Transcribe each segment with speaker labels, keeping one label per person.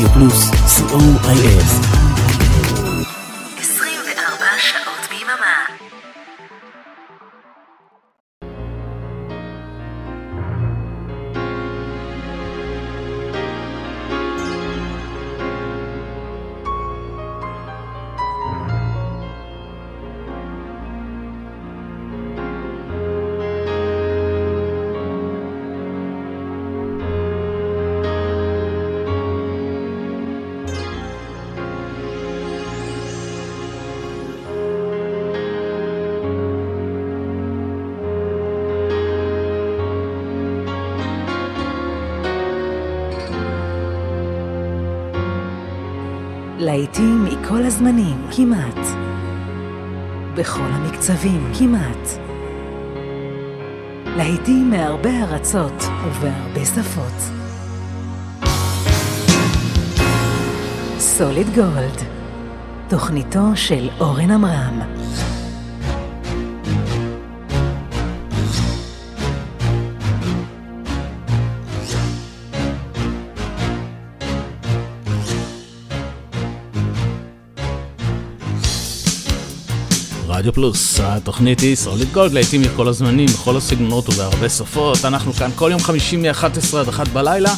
Speaker 1: Radio Plus c o i s.
Speaker 2: להיטים מכל הזמנים, כמעט. בכל המקצבים, כמעט. להיטים מהרבה ארצות ובהרבה שפות. סוליד גולד, תוכניתו של אורן עמרם.
Speaker 3: רדיו פלוס, התוכנית היא סוליד גולד, לעיתים מכל הזמנים, בכל הסגנונות ובהרבה שפות. אנחנו כאן כל יום חמישי מ-11 עד 1 בלילה,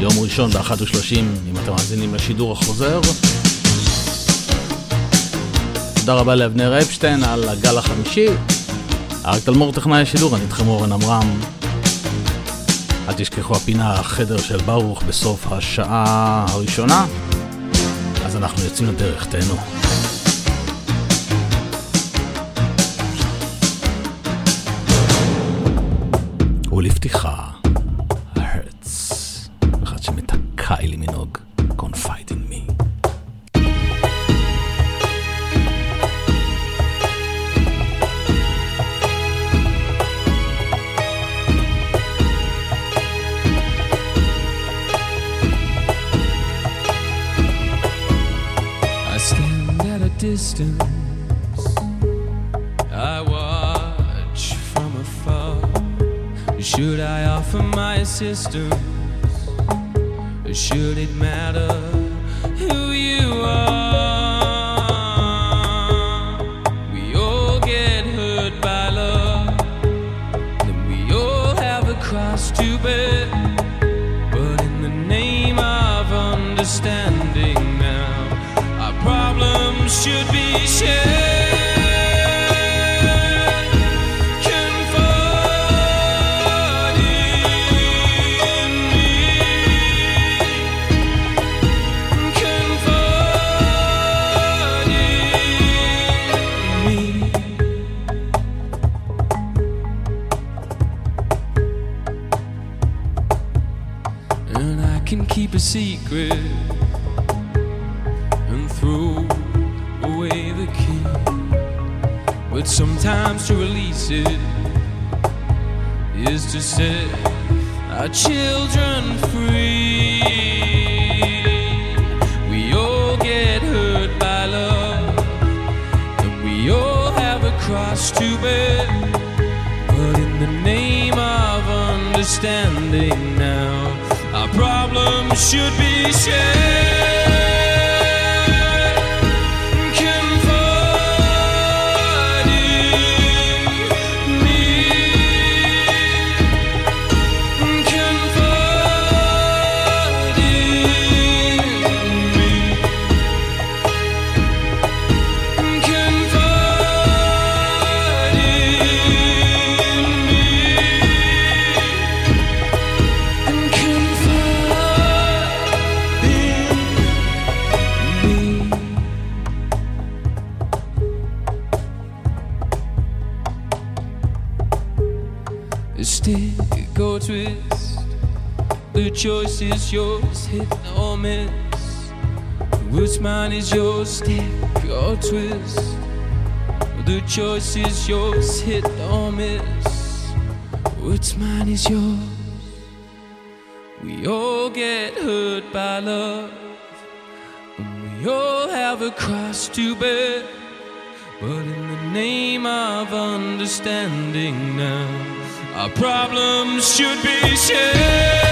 Speaker 3: יום ראשון ב-1.30, אם אתם מאזינים לשידור החוזר. תודה רבה לאבנר אפשטיין על הגל החמישי. אריק תלמור טכנאי השידור, אני איתכם אורן עמרם. אל תשכחו הפינה החדר של ברוך בסוף השעה הראשונה. אז אנחנו יוצאים לדרך, תהנו.
Speaker 4: מבטיחה. My understanding now, our problems should be shared. Or miss. Which mine is yours? Stick or twist. The choice is yours. Hit or miss. Which mine is yours? We all get hurt by love. We all have a cross to bear. But in the name of understanding now, our problems should be shared.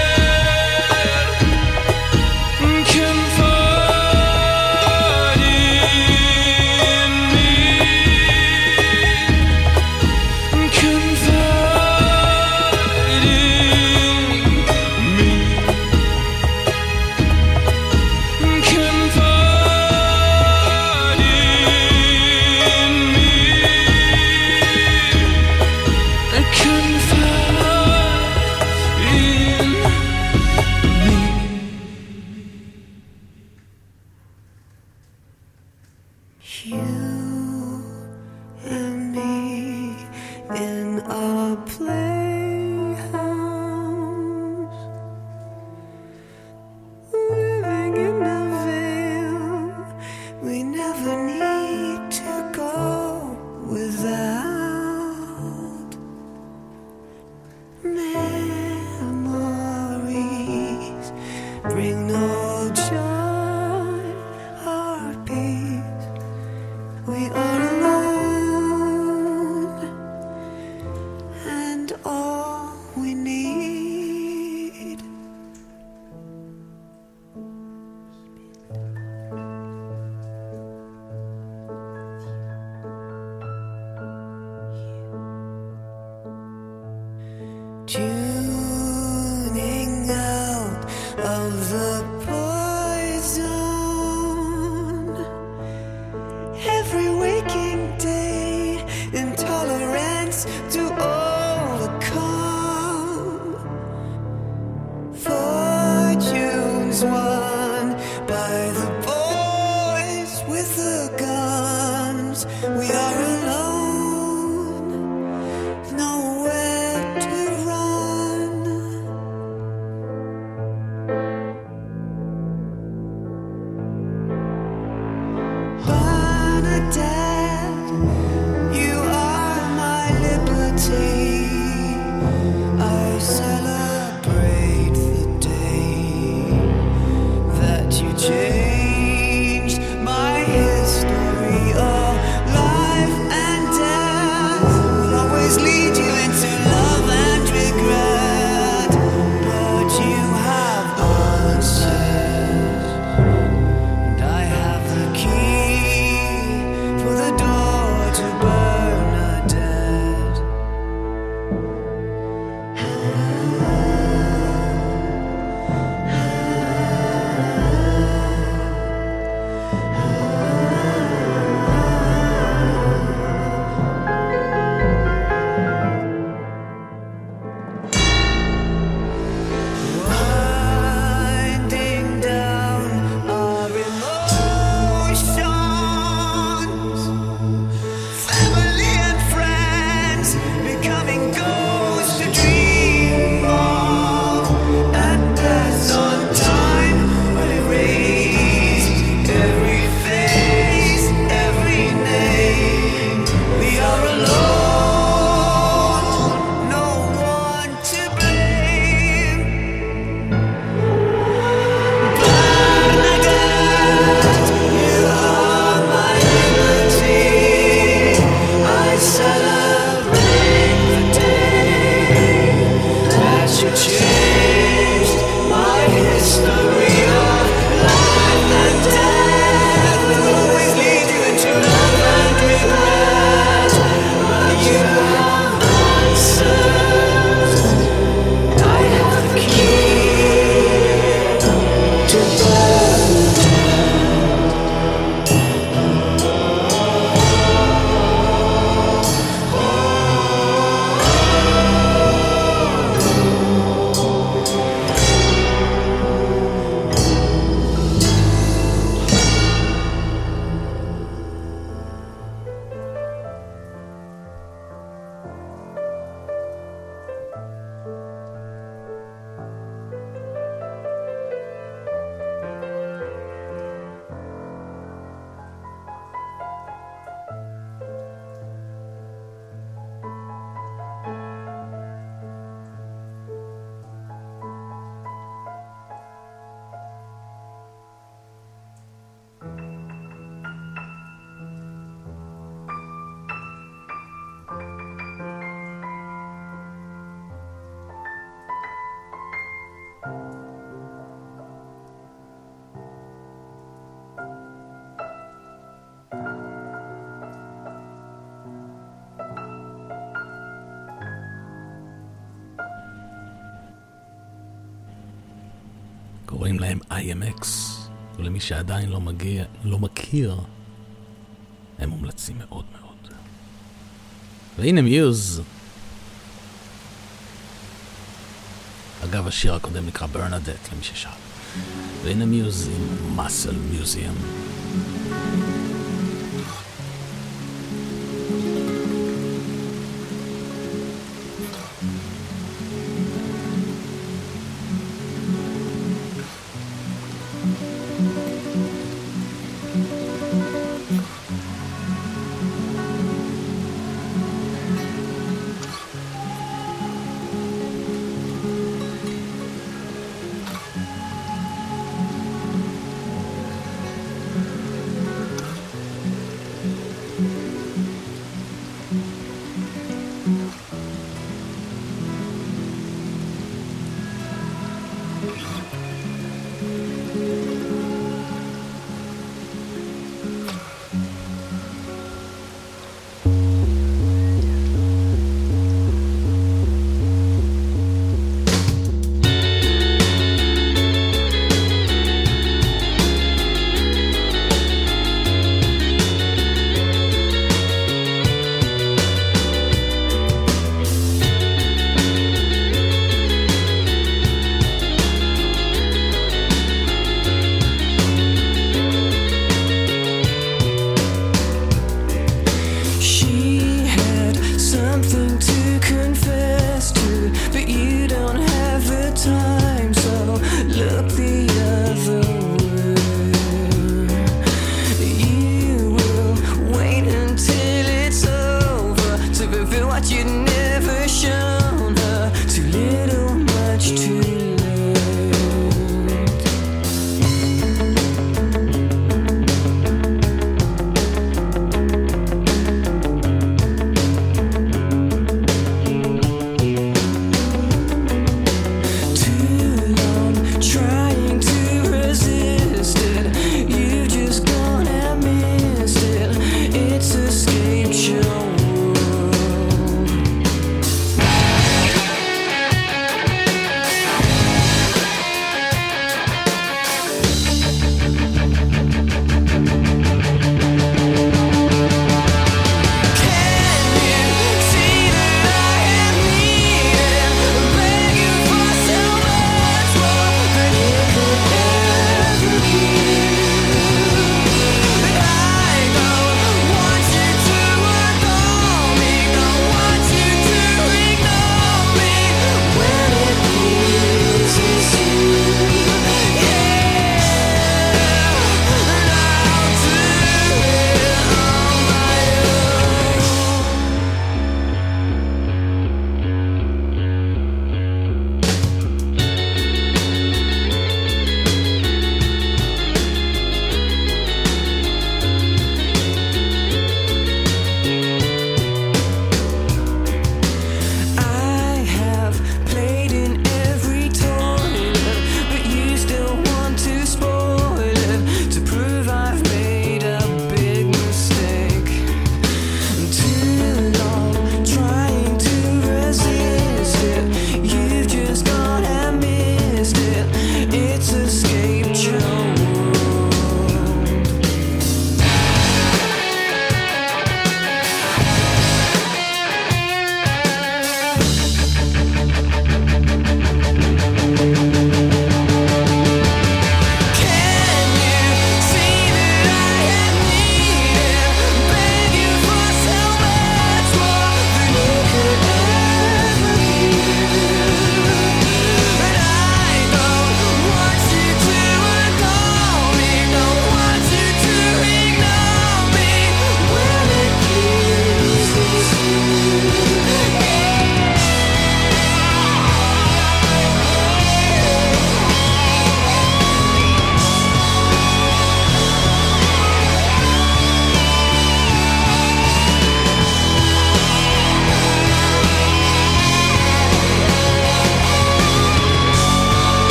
Speaker 3: מכיר, הם מומלצים מאוד מאוד. והנה מיוז. אגב, השיר הקודם נקרא ברנדט, למי ששאל. והנה מיוז עם מאסל מיוזיאם.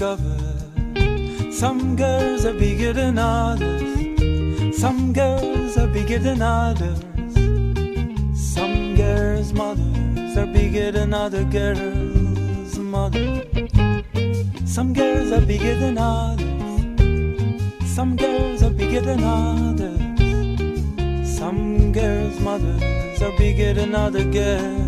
Speaker 5: some
Speaker 6: girls are bigger than others, some girls are bigger than others, some girls' mothers are bigger than other girls' mothers. Some girls are bigger than others, some girls are bigger than others, some girls' mothers are bigger than other girls.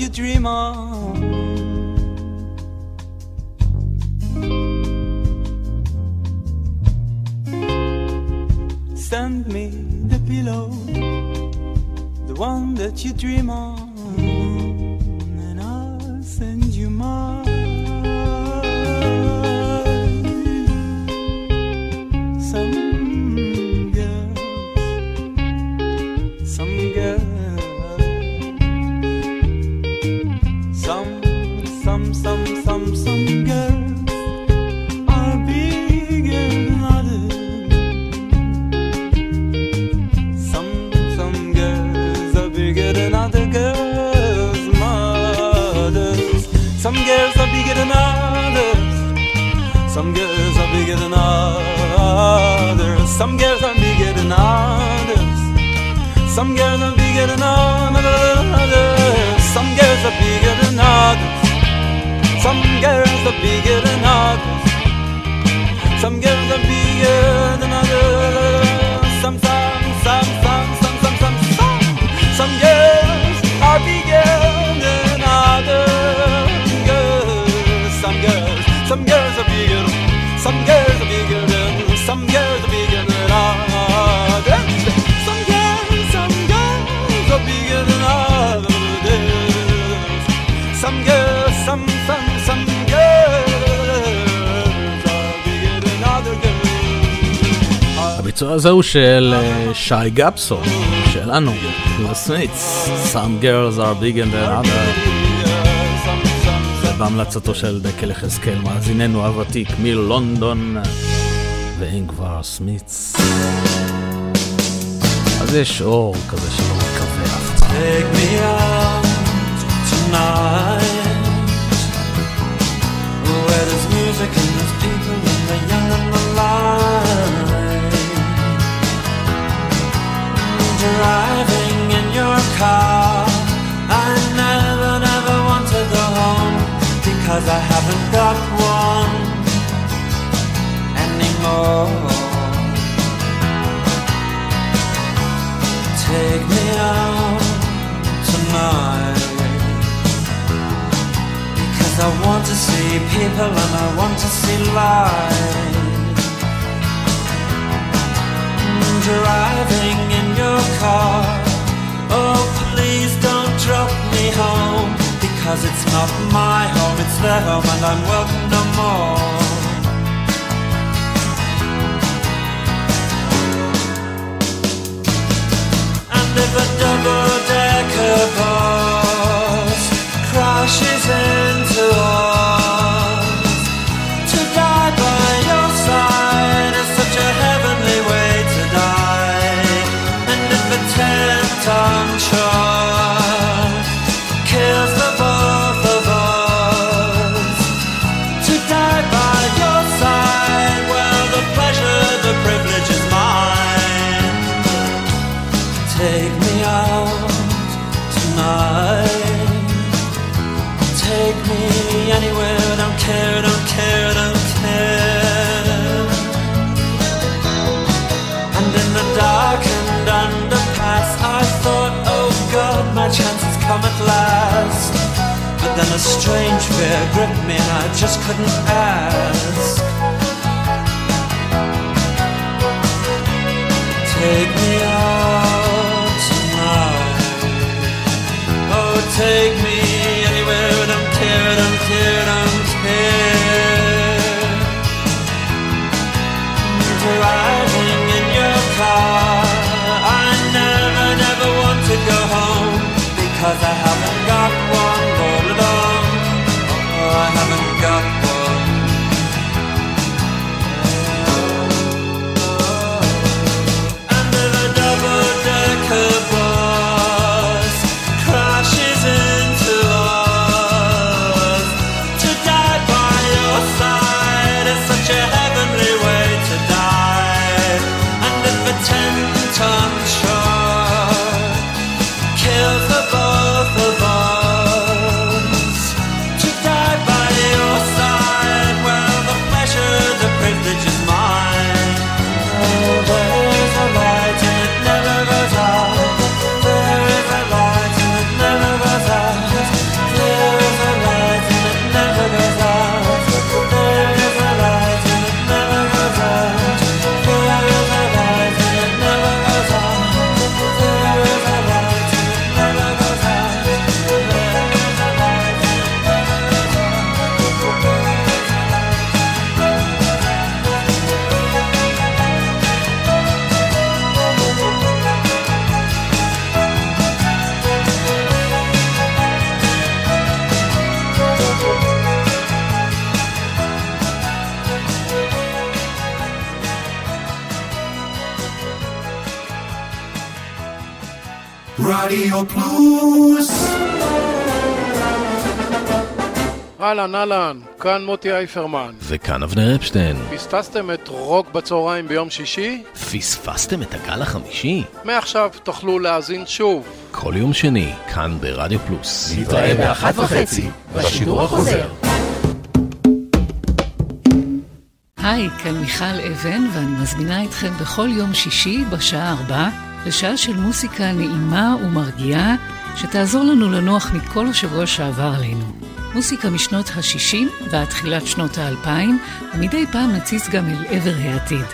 Speaker 6: you dream.
Speaker 3: של אה, שי גפסו, שלנו, לסמיץ, Some Girls are big and they're other. זה בהמלצתו של דקל יחזקאל, מאזיננו הוותיק מלונדון, ואין כבר סמיץ. אז יש אור כזה שלא מקווה אף פעם.
Speaker 7: see people and I want to see light. Driving in your car. Oh, please don't drop me home. Because it's not my home, it's their home, and I'm welcome no more. And if a double decker bus crashes into us. come at last. But then a strange fear gripped me and I just couldn't ask. Take me out tonight. Oh, take me. cause I
Speaker 8: אהלן, אהלן, כאן מוטי אייפרמן.
Speaker 9: וכאן אבנר אפשטיין.
Speaker 8: פספסתם את רוק בצהריים ביום שישי?
Speaker 9: פספסתם את הגל החמישי?
Speaker 8: מעכשיו תוכלו להאזין שוב.
Speaker 9: כל יום שני, כאן ברדיו פלוס.
Speaker 1: נתראה באחת וחצי, בשידור החוזר.
Speaker 2: היי, כאן מיכל אבן, ואני מזמינה אתכם בכל יום שישי בשעה ארבע לשעה של מוסיקה נעימה ומרגיעה, שתעזור לנו לנוח מכל השבוע שעבר עלינו. מוסיקה משנות ה-60 ועד תחילת שנות ה-2000, ומדי פעם נציץ גם אל עבר העתיד.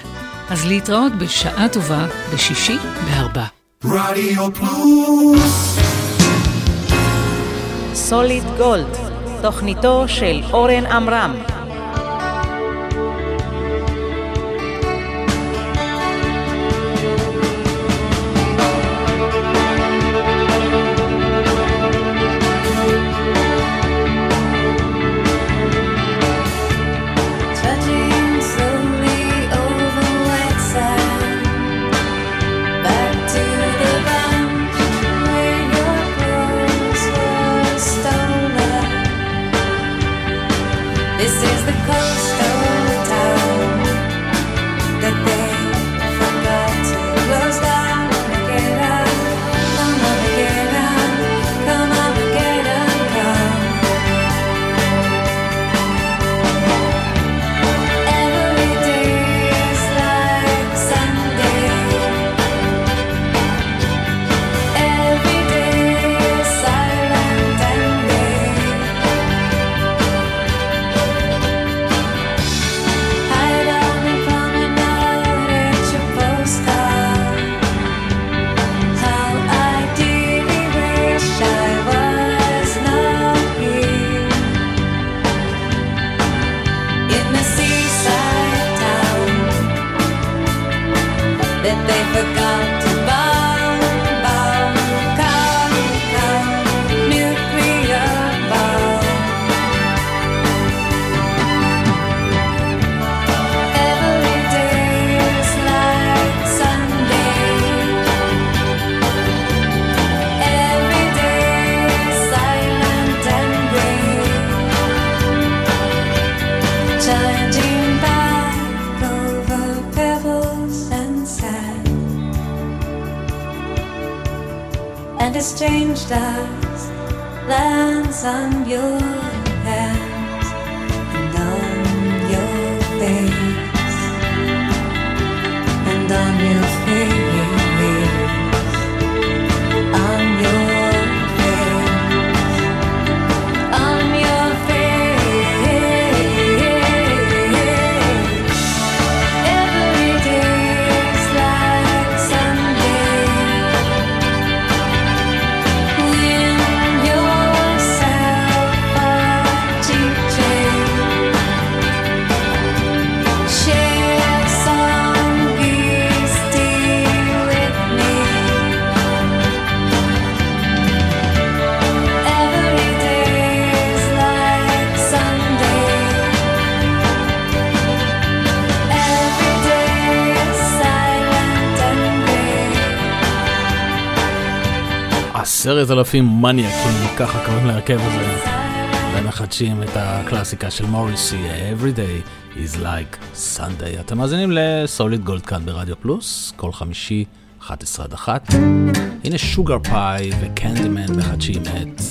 Speaker 2: אז להתראות בשעה טובה בשישי בארבע.
Speaker 10: רדיו פלוס
Speaker 2: סוליד גולד, תוכניתו של אורן עמרם.
Speaker 3: 10 אלפים מניאקים, ככה קוראים להרכב הזה, ומחדשים את הקלאסיקה של מוריסי, Every day is like Sunday. אתם מאזינים לסוליד גולד כאן ברדיו פלוס, כל חמישי, 11 עד 1. הנה שוגר פאי וקנדימן מחדשים את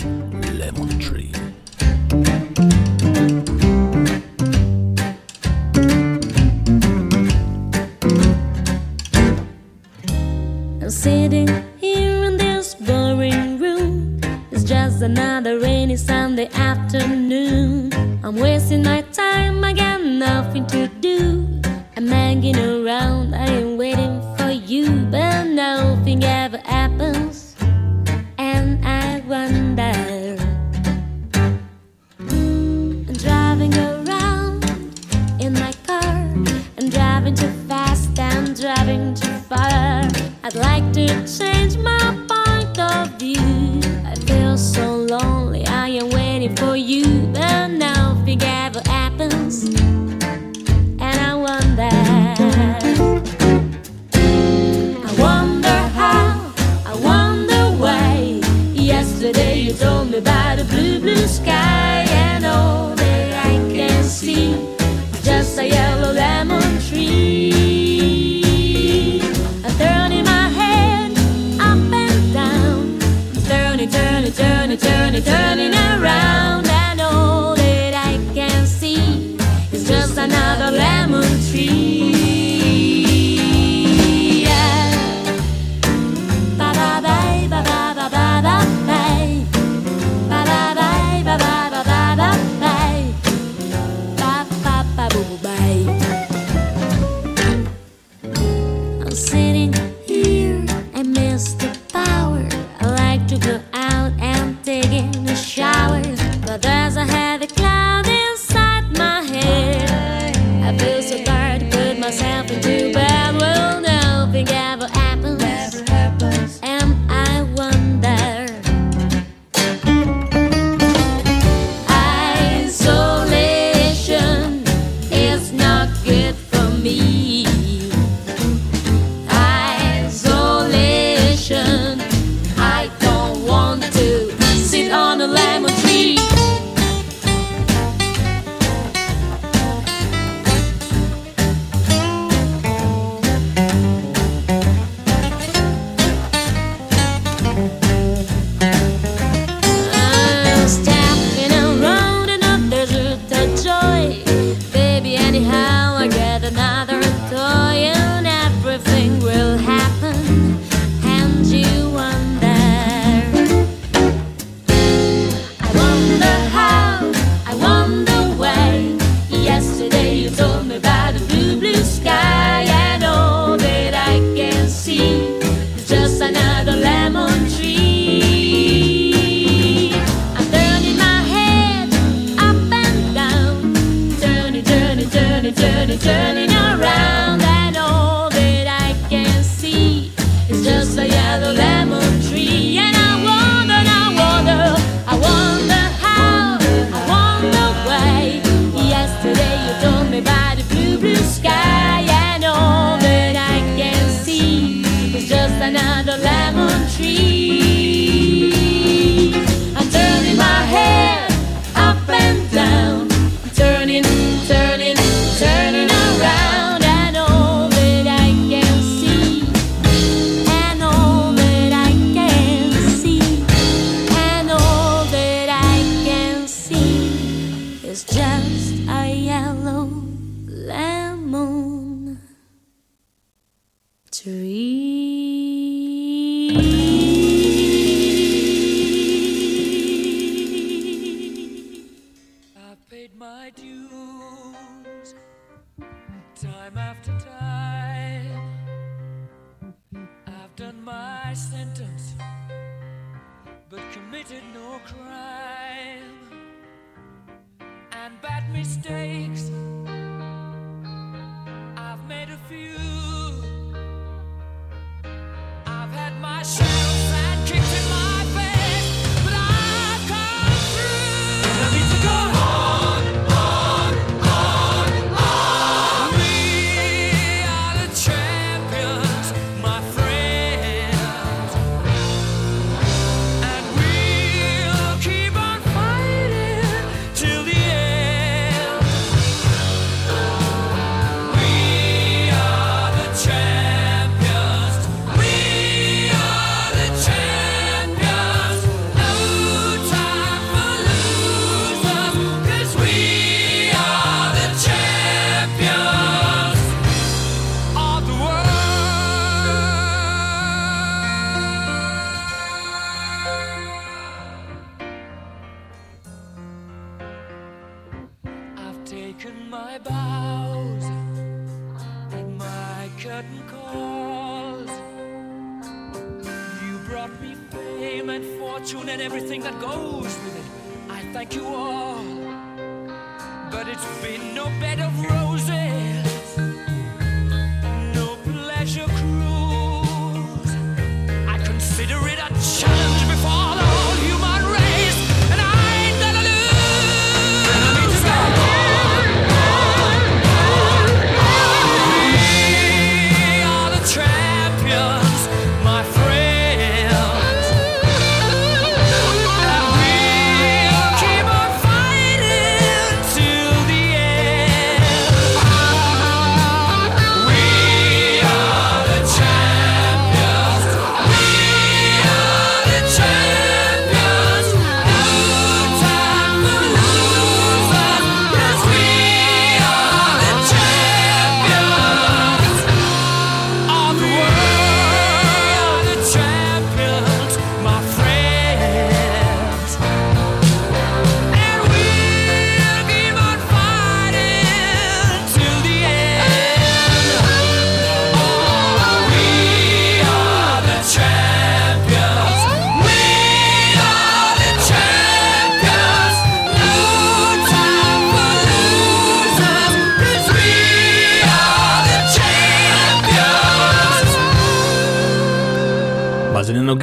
Speaker 3: למון טרי.
Speaker 11: sitting another rainy Sunday afternoon. I'm wasting my time, I got nothing to do. I'm hanging around, I am waiting for you, but nothing ever happens. And I wonder. I'm driving around in my car. I'm driving too fast, I'm driving too far. I'd like to change my point of view feel so lonely. I am waiting for you, but now
Speaker 4: forget what happens. And I wonder. I wonder how, I wonder why. Yesterday you told me about a blue, blue sky.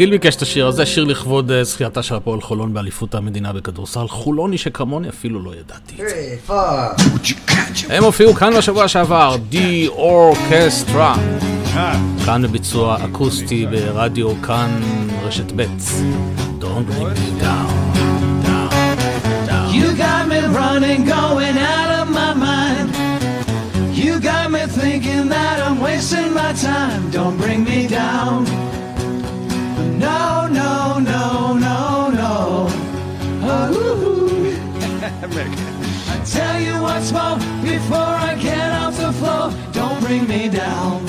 Speaker 3: גיל ביקש את השיר הזה, שיר לכבוד אה, זכייתה של הפועל חולון באליפות המדינה בכדורסל. חולוני שכמוני אפילו לא ידעתי את זה. הם הופיעו כאן בשבוע שעבר, די אורקסטרה. כאן בביצוע אקוסטי ברדיו כאן רשת ב'. Don't bring me down.
Speaker 12: You got me running, going out of my mind. You got me thinking that I'm wasting my time. Don't bring me down. Mick. I tell you once more before I get off the floor, don't bring me down.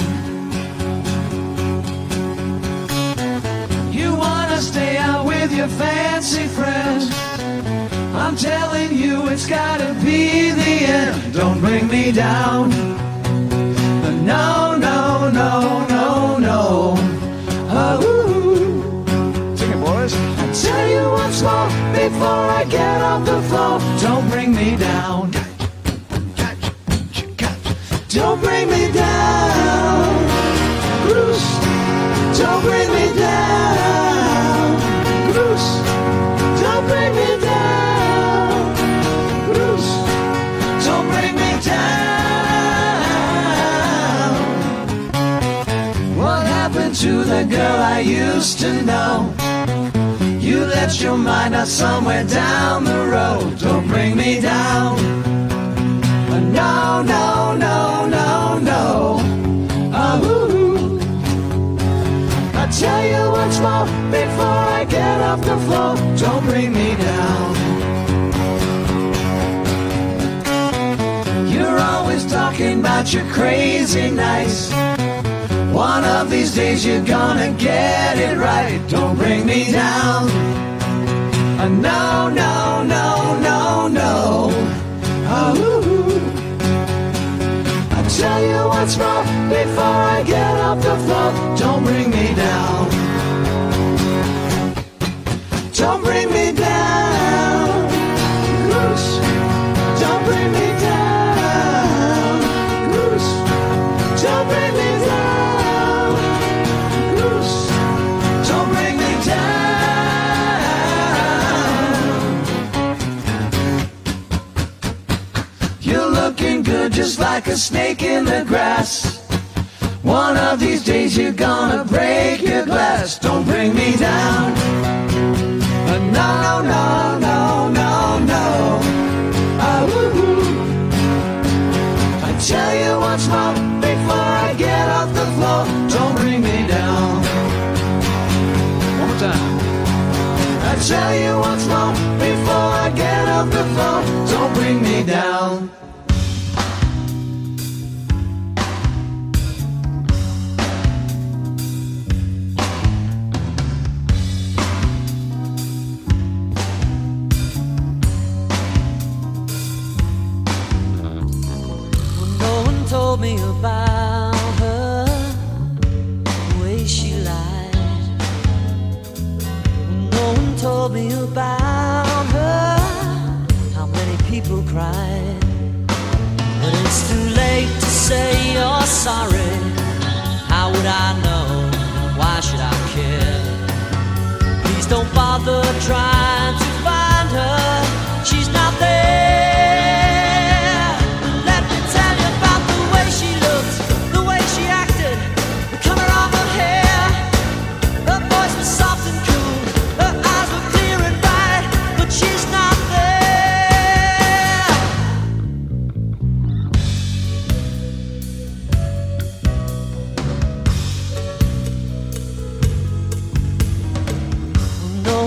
Speaker 12: You wanna stay out with your fancy friends. I'm telling you it's gotta be the end. Don't bring me down. No, no, no, no, no. Oh,
Speaker 13: Sing it, boys. I
Speaker 12: tell you once more before I get off the floor. Don't bring me down. Don't bring me down. Bruce, don't bring me down. Bruce, don't bring me down. Bruce, don't bring me down. What happened to the girl I used to know? Left your mind out somewhere down the road. Don't bring me down. No, no, no, no, no. Uh-huh. Oh, I'll tell you once more before I get off the floor. Don't bring me down. You're always talking about your crazy nights. One of these days you're gonna get it right. Don't bring me down. Uh, no, no, no, no, no. Oh, I tell you once more before I get off the floor. Don't bring me down. Don't bring me just like a snake in the grass. One of these days you're gonna break your glass. Don't bring me down. Uh, no, no, no, no, no. Ah, woo-hoo. I tell you once more before I get off the floor. Don't bring me down. One more time. I tell you once more before I get off the floor. Don't bring me down.
Speaker 14: Told me about her, the way she lied. No one told me about her, how many people cried. But it's too late to say you're sorry. How would I know? Why should I care? Please don't bother trying to find her. She's not there.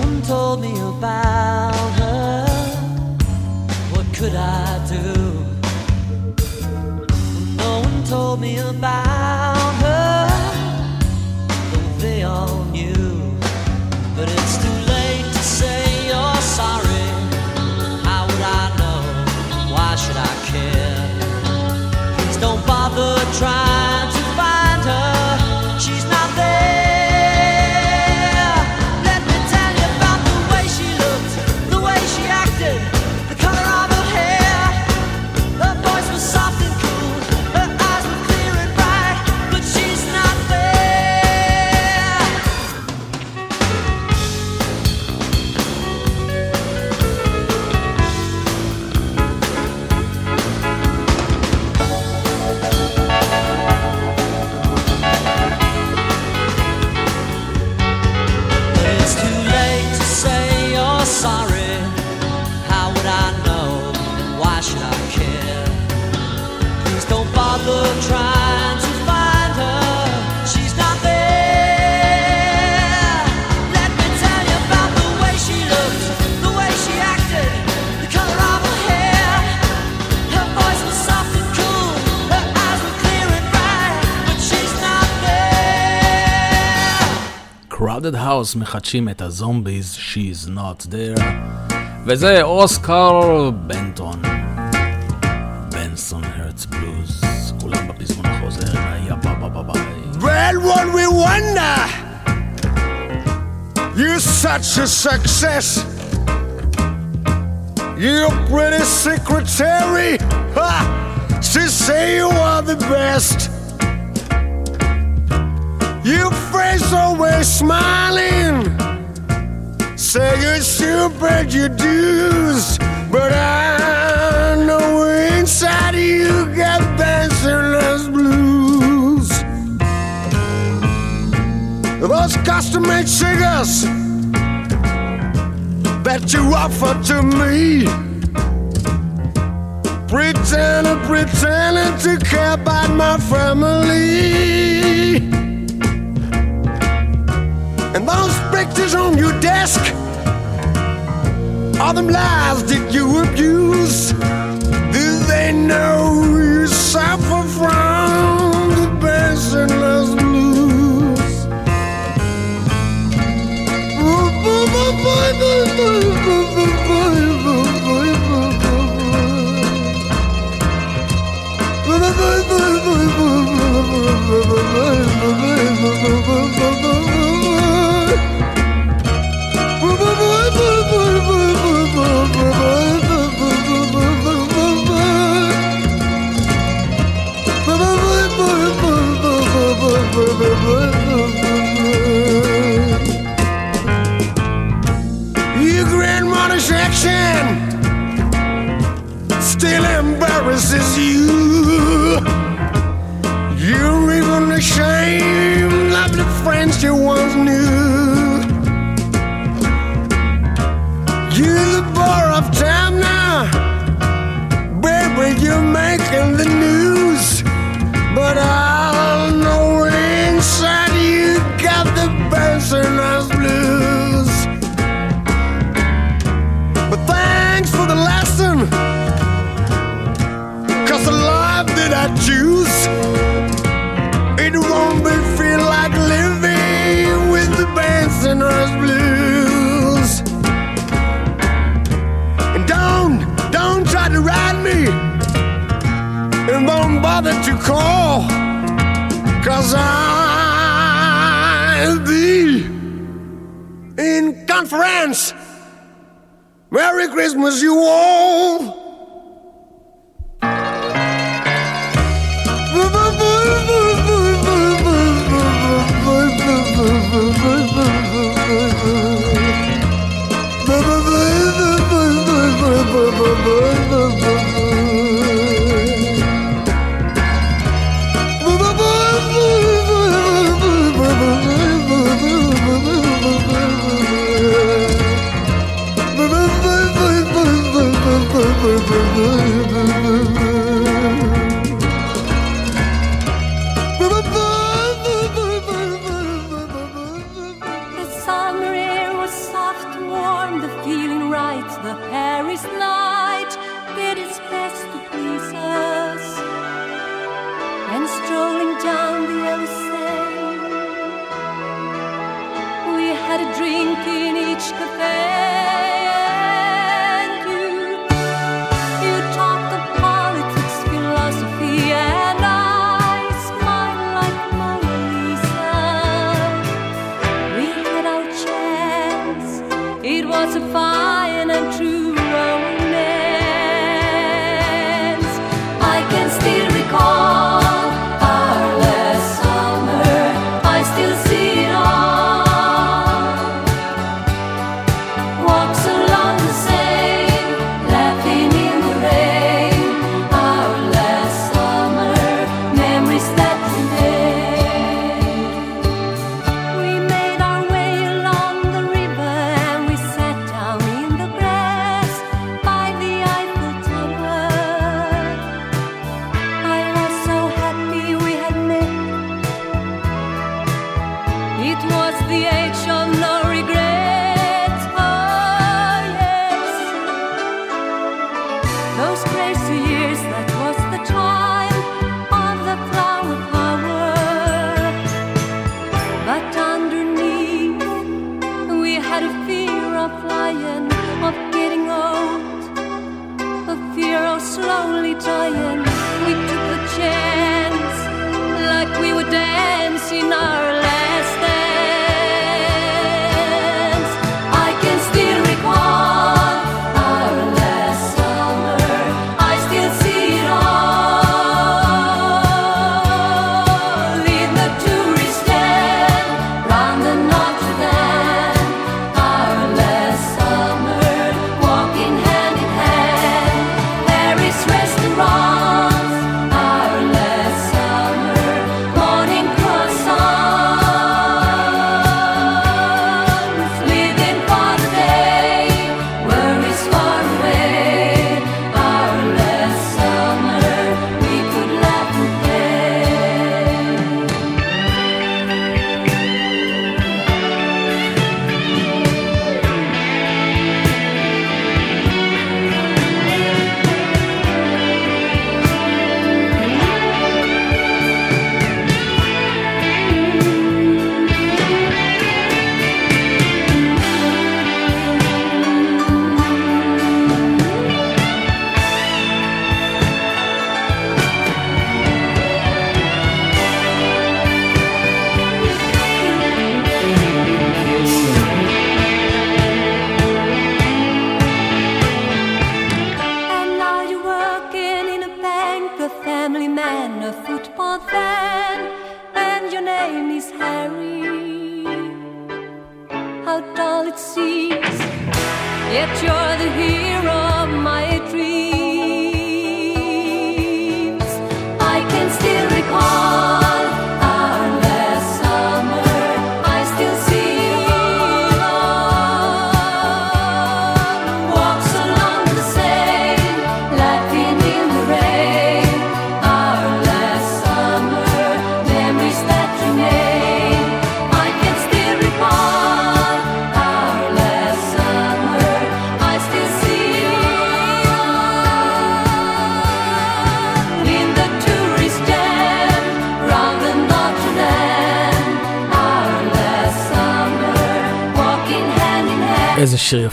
Speaker 14: One told me about her. What could I do? No one told me about her. Though they all knew. But it's too late to say you're sorry. How would I know? Why should I care? Please don't bother trying
Speaker 3: Crowded House מחדשים את הזומביז She's Not There וזה אוסקר בנטון בנסון הרץ בלוז כולם בפזמון החוזר יא בה בה בה ביי
Speaker 15: Well, one we wonder. You're such a success. You're pretty secretary. Ha! She say you are the best. Your face always smiling. Say you're pay your dues, but I know inside you got Bensonhurst blues. Those custom-made cigars that you offer to me. Pretending, pretending to care about my family. And those pictures on your desk are them lies that you abuse. Do they know you suffer from the passionless blues? choose, it won't be feel like living with the Bensonhurst blues. And don't, don't try to ride me. And don't bother to call. Cause I'll be in conference. Merry Christmas, you all.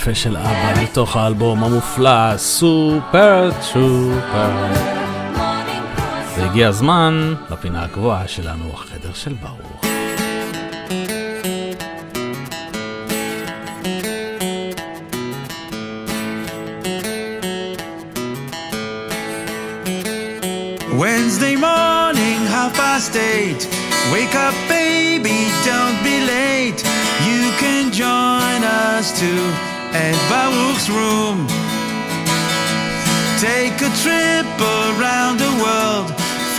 Speaker 4: יפה של אבא מתוך האלבום המופלא סופר טרופר. והגיע הזמן לפינה הקבועה שלנו, החדר של ברוך.
Speaker 3: Wednesday morning, half past eight. Wake up, baby, don't be late. You can join us too. and Baruch's room. Take a trip around the world.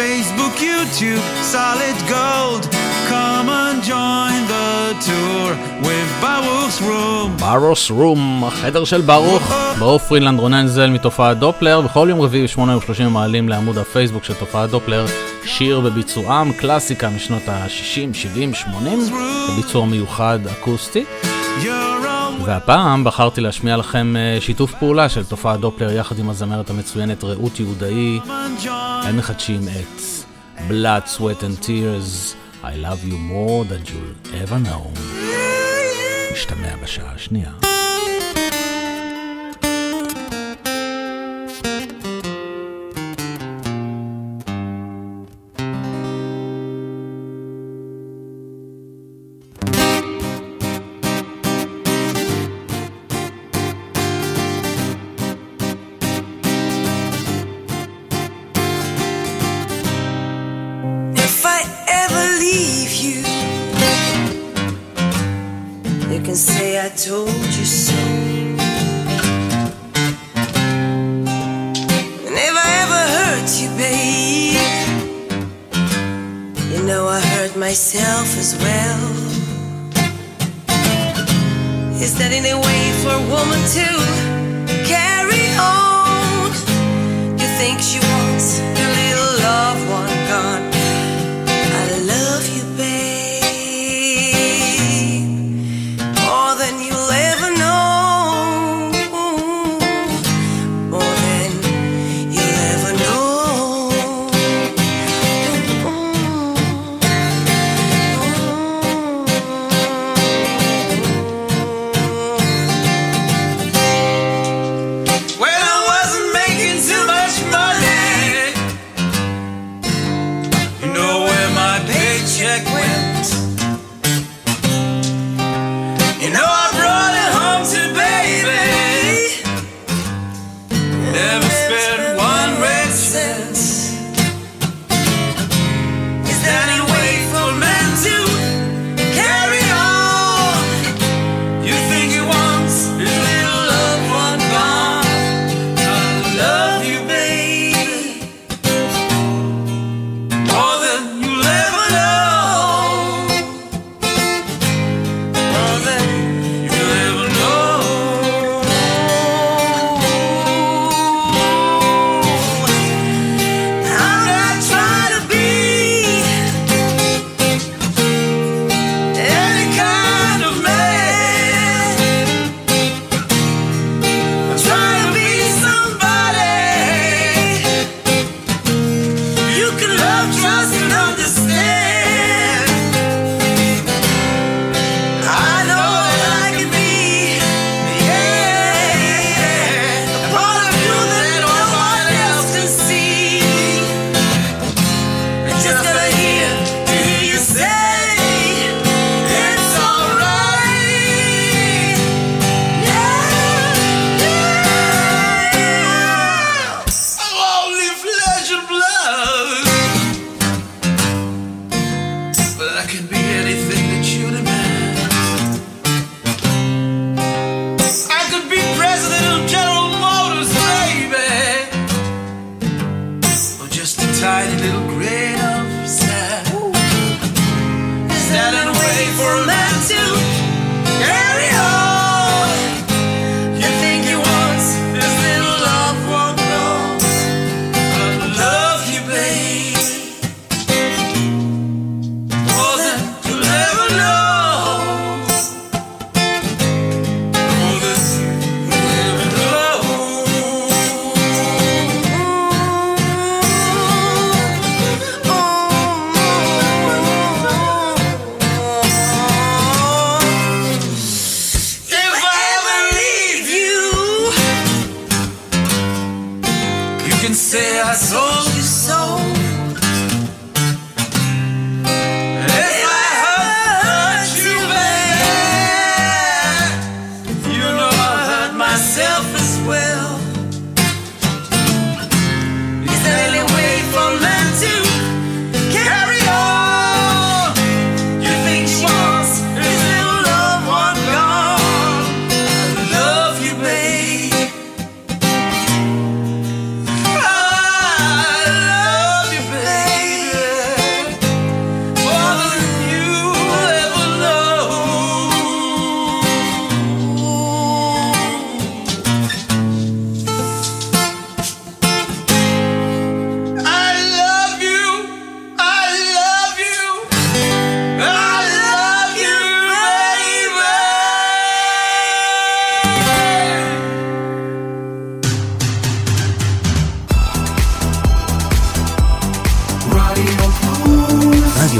Speaker 3: Facebook, YouTube, solid gold. Come and join the tour with Baruch's room.
Speaker 4: Baruch's room, החדר של ברוך. ברוך פרילנד רונן זל מתופעת דופלר. בכל יום רביעי ב-8:30 מעלים לעמוד הפייסבוק של תופעת דופלר שיר בביצועם, קלאסיקה משנות ה-60, 70, 80. בביצוע מיוחד אקוסטי. והפעם בחרתי להשמיע לכם אה, שיתוף פעולה של תופעת דופלר יחד עם הזמרת המצוינת רעות יהודאי. הם מחדשים את Blood, Sweat and Tears, I Love You More Than you Ever Know. משתמע בשעה השנייה.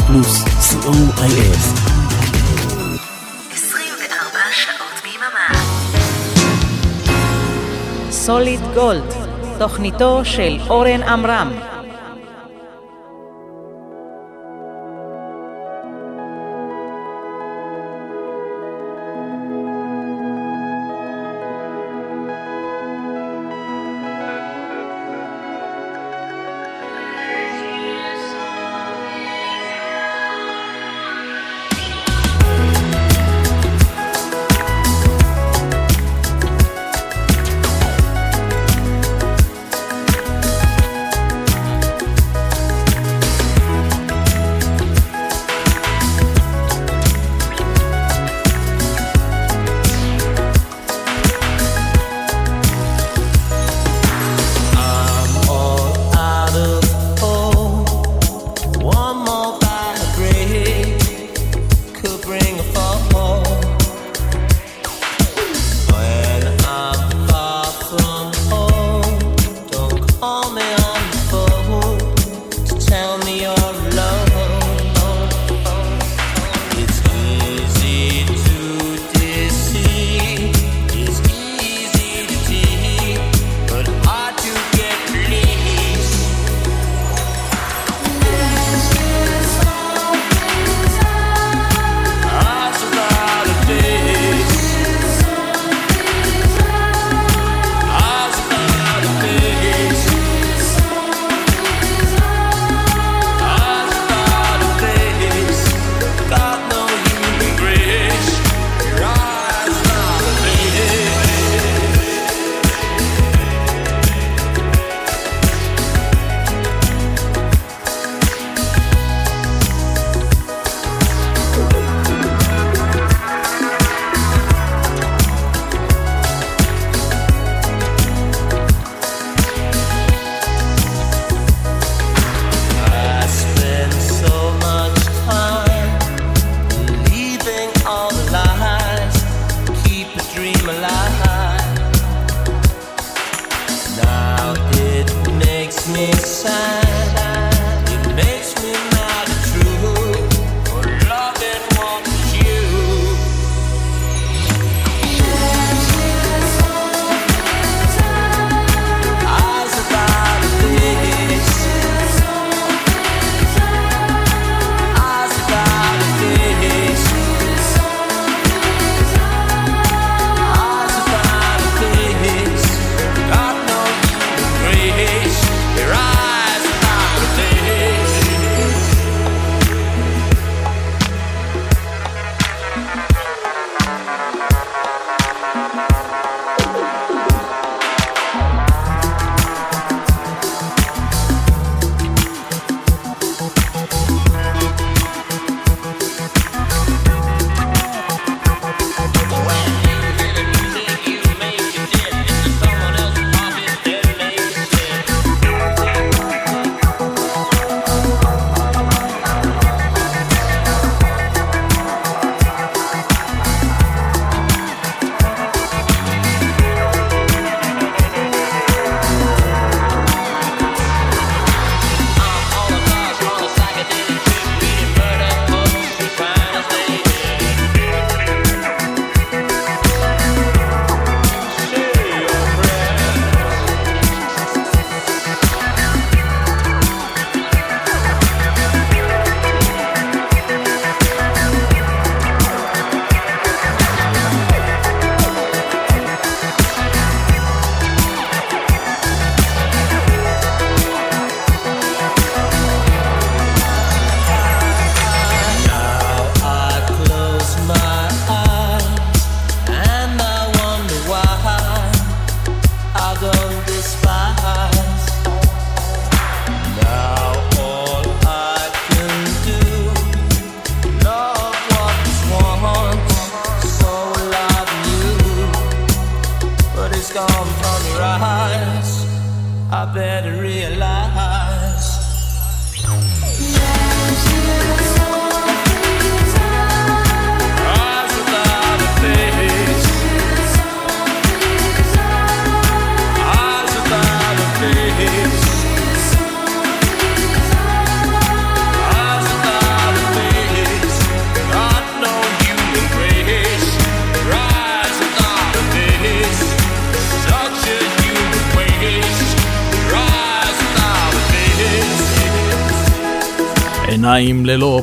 Speaker 1: פלוס, co.il.
Speaker 16: 24 שעות ביממה.
Speaker 14: סוליד גולד, תוכניתו של אורן עמרם.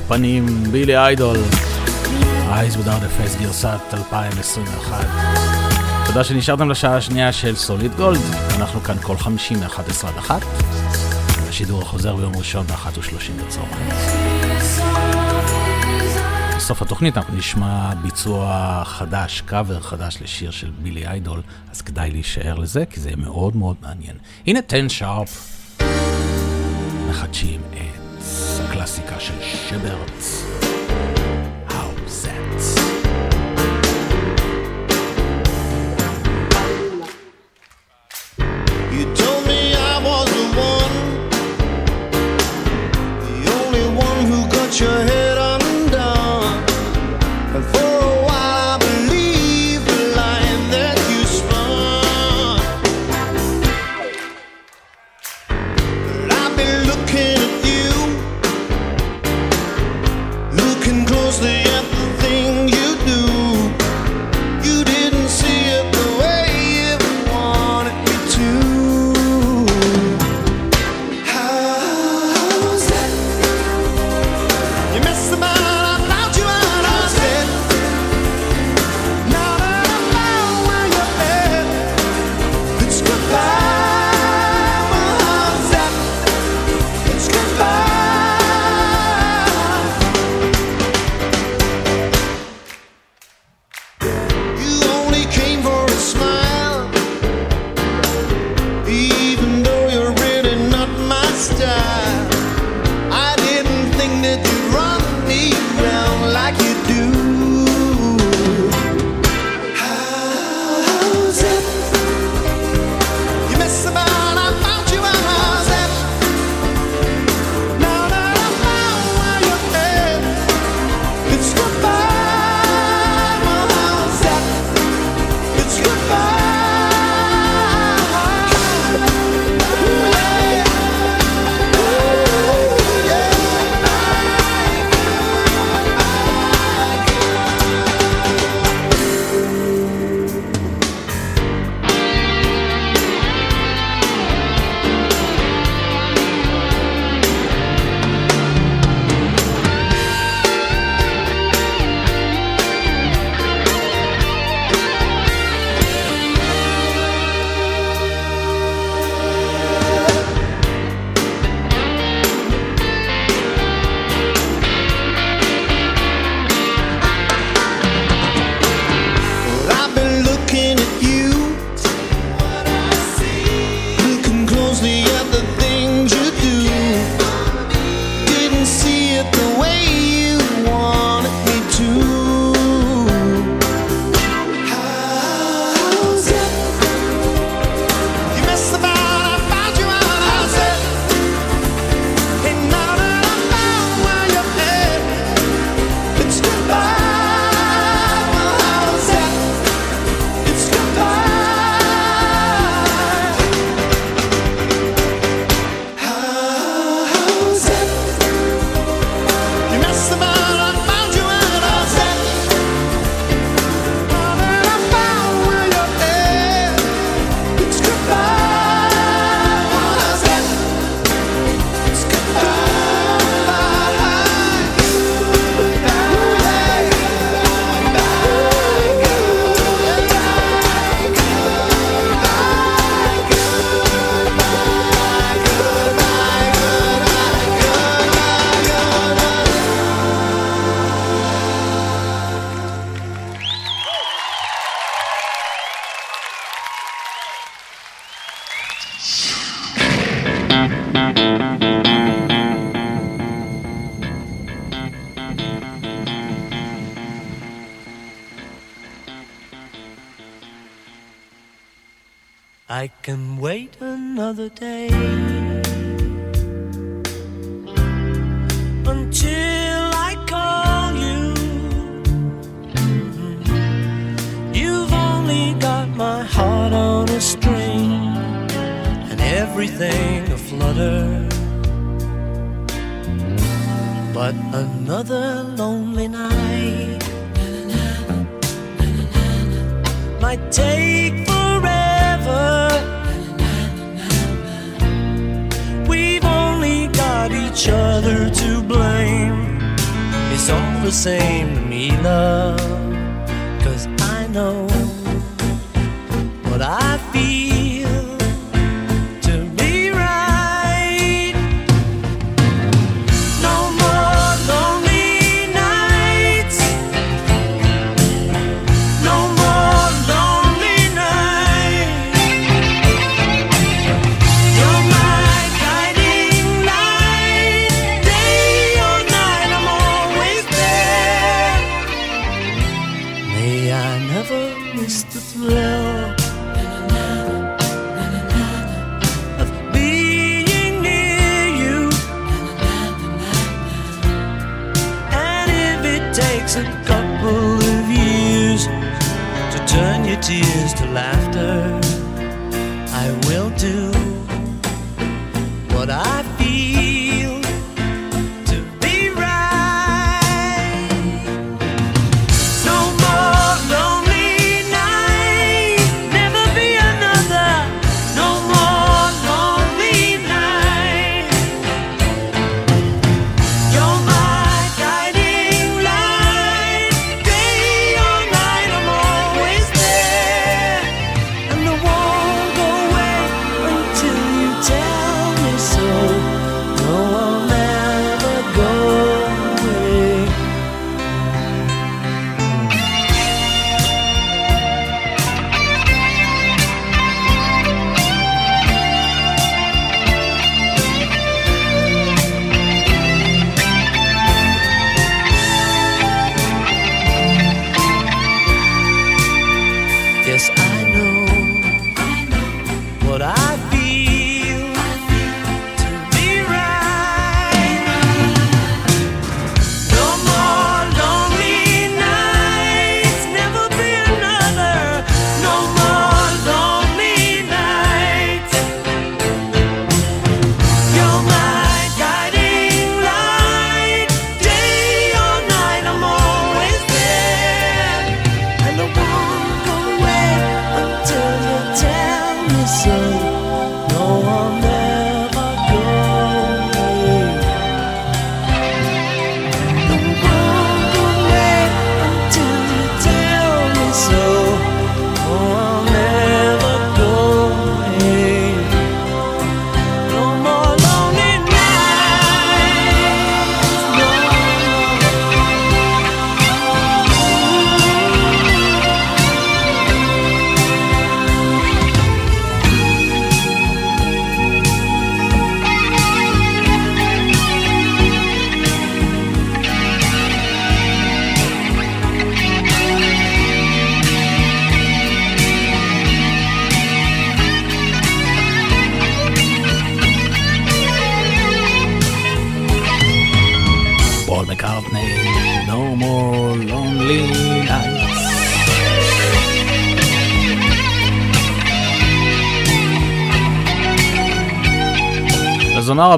Speaker 15: פנים, בילי איידול, Eyes Without a Face גרסת 2021. תודה שנשארתם לשעה השנייה של סוליד גולד, אנחנו כאן כל חמישים מאחת עשרה עד אחת. השידור החוזר ביום ראשון באחת ושלושים בצהריים. בסוף התוכנית אנחנו נשמע ביצוע חדש, קאבר חדש לשיר של בילי איידול, אז כדאי להישאר לזה, כי זה מאוד מאוד מעניין. הנה 10 שרפ. מוזיקה של
Speaker 2: שמרץ.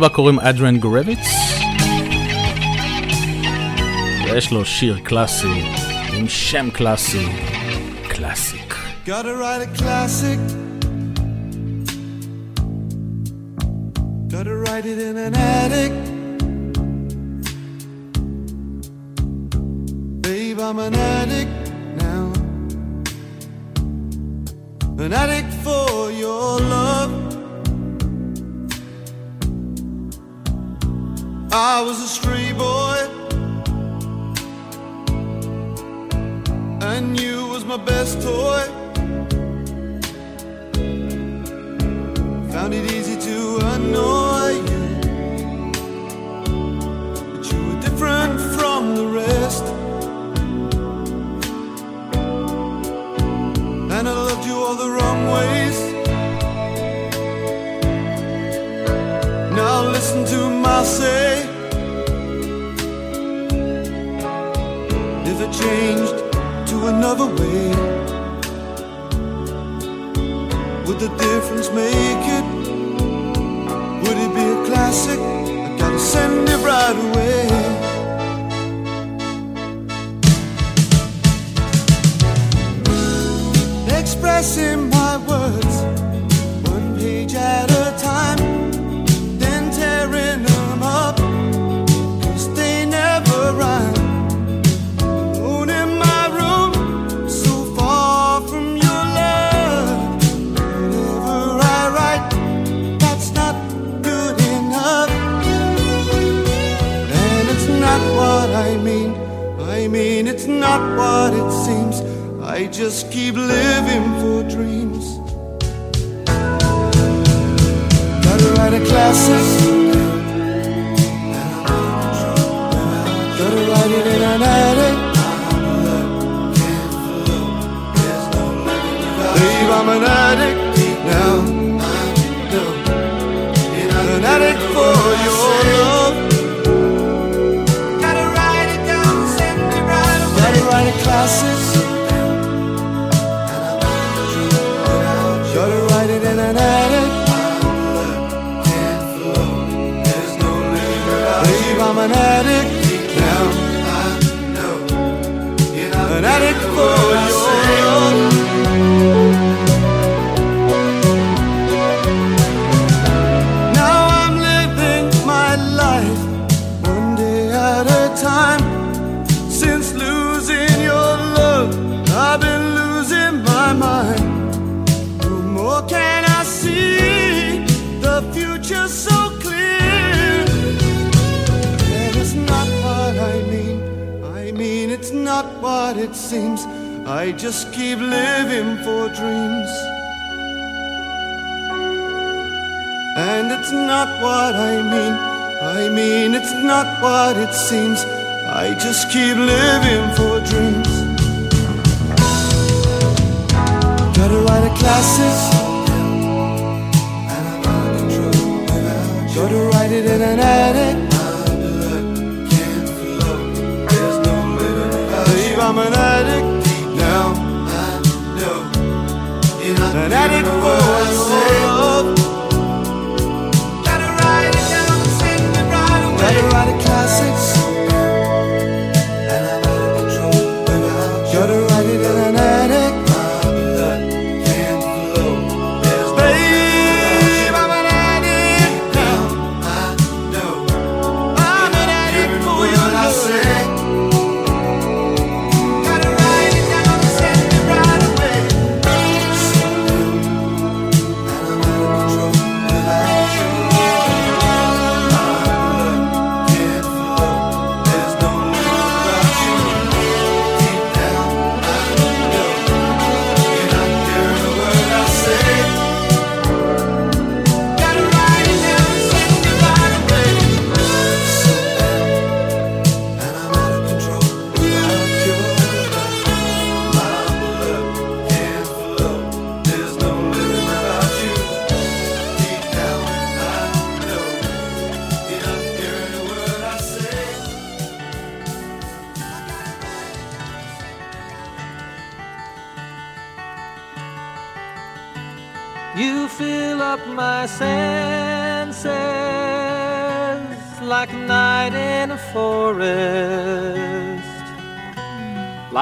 Speaker 2: הבא קוראים אדרן גורביץ. ויש לו שיר קלאסי, עם שם קלאסי, קלאסיק.
Speaker 17: Gotta write a classic. Gotta write it in an attic. Keep living for dreams. Gotta write a classic. I just keep living for dreams. And it's not what I mean. I mean, it's not what it seems. I just keep living for dreams. Gotta write a classic. Gotta write it in an attic. Babe, I'm an addict An addict for love. Gotta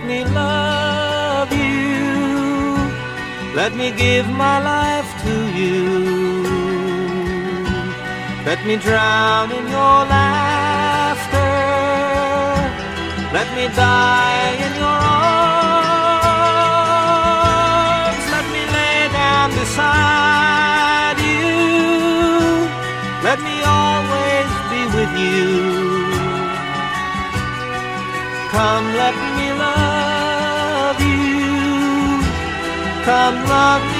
Speaker 6: Let me love you. Let me give my life to you. Let me drown in your laughter. Let me die in your arms. Let me lay down beside you. Let me always be with you. Come, let me Come, love me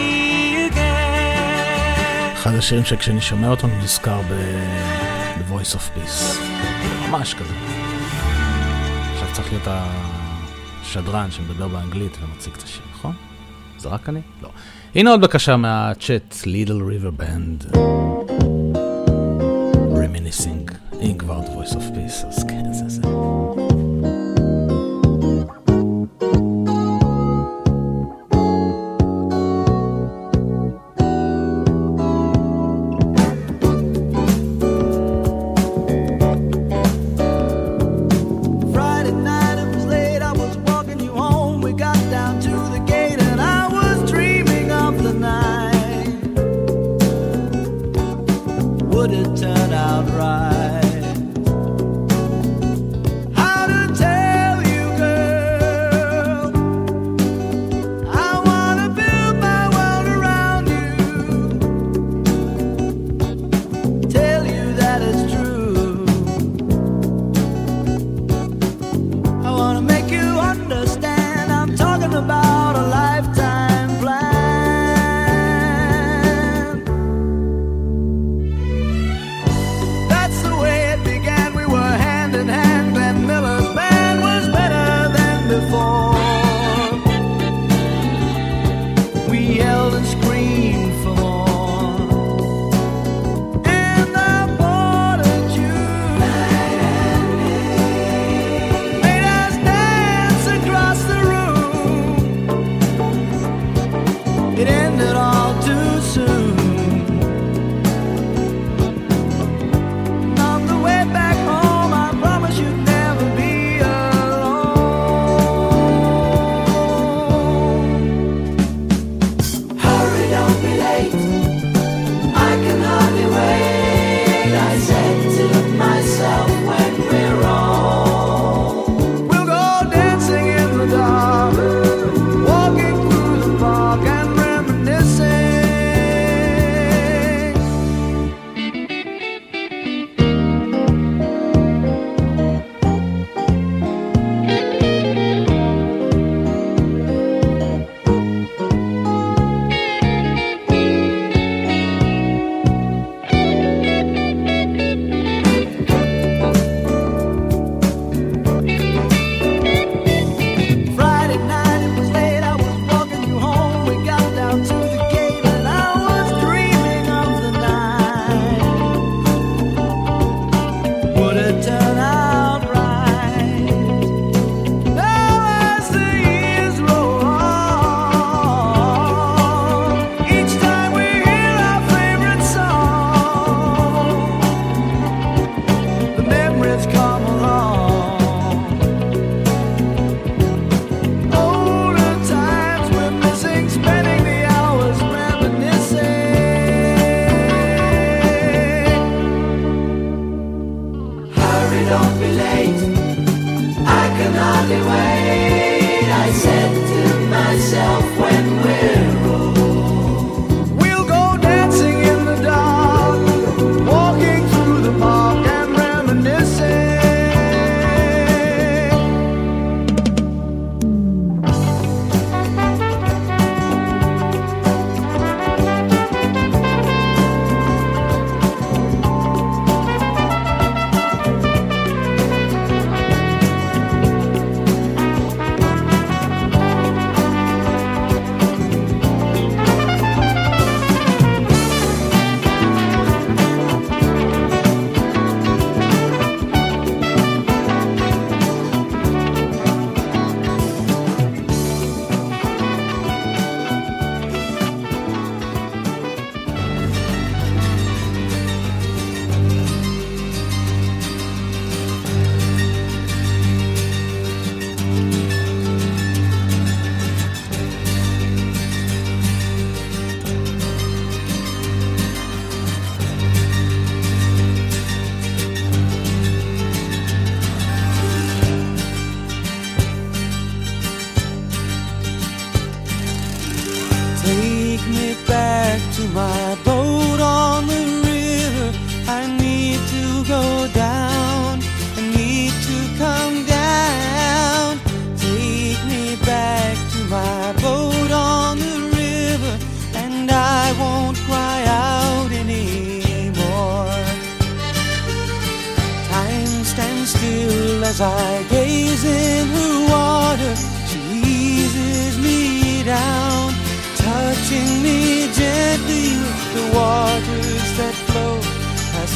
Speaker 17: אחד השירים שכשאני שומע אותו אני נזכר ב-The Voice of Peace. ממש כזה. עכשיו צריך להיות השדרן שמדבר באנגלית ומציג את השיר, נכון? זה רק אני? לא. הנה עוד בקשה מהצ'אט, Little River Band.
Speaker 18: we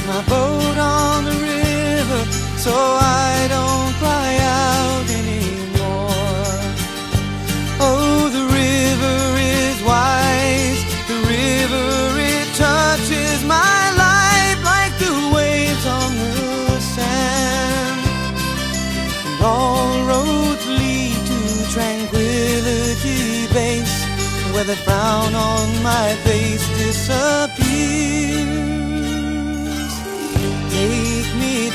Speaker 18: my
Speaker 12: boat on the river, so I don't cry out anymore. Oh, the river is wise, the river it touches my life like the waves on the sand. And all roads lead to tranquility base, where the frown on my face disappears.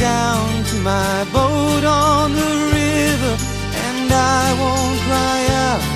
Speaker 12: Down to my boat on the river, and I won't cry out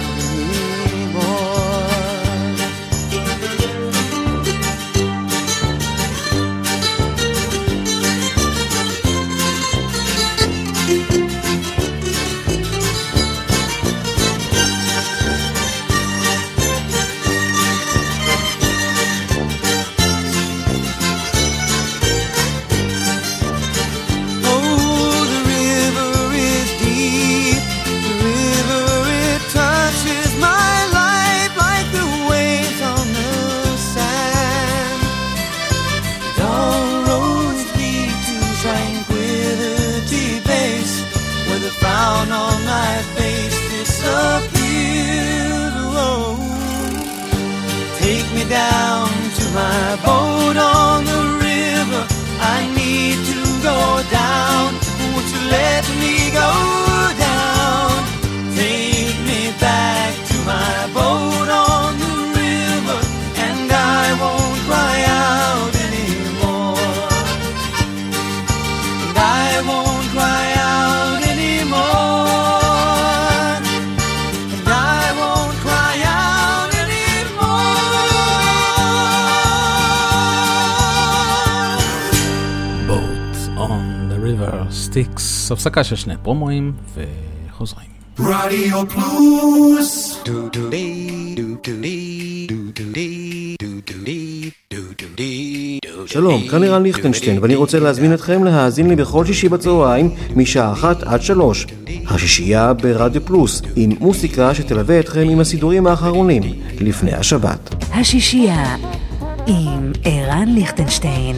Speaker 3: sticks, הפסקה של שני פרומואים וחוזרים.
Speaker 19: רדיו פלוס
Speaker 20: שלום, כאן לירן ליכטנשטיין, ואני רוצה להזמין אתכם להאזין לי בכל שישי בצהריים, משעה אחת עד שלוש. השישייה ברדיו פלוס, עם מוסיקה שתלווה אתכם עם הסידורים האחרונים, לפני השבת.
Speaker 16: השישייה עם ערן ליכטנשטיין.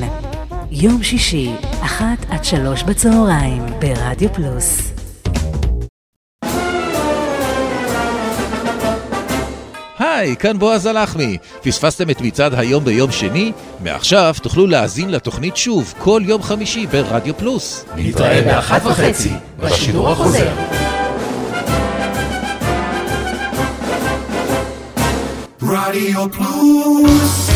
Speaker 16: יום שישי, אחת עד שלוש בצהריים, ברדיו פלוס.
Speaker 9: היי, כאן בועז הלחמי. פספסתם את מצעד היום ביום שני? מעכשיו תוכלו להאזין לתוכנית שוב כל יום חמישי ברדיו פלוס.
Speaker 1: נתראה באחת וחצי, בשידור החוזר.
Speaker 19: רדיו פלוס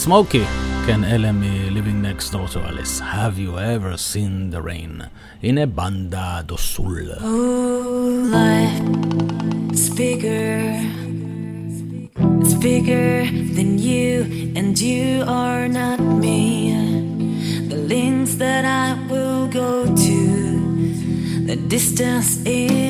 Speaker 3: סמוקי, כן, אלה מ-Living Next Door to Alice. Have you ever seen the rain? הנה בנדה דו סול.
Speaker 2: Oh, life's bigger. It's bigger than you, and you are not me. The lengths that I will go to, the distance in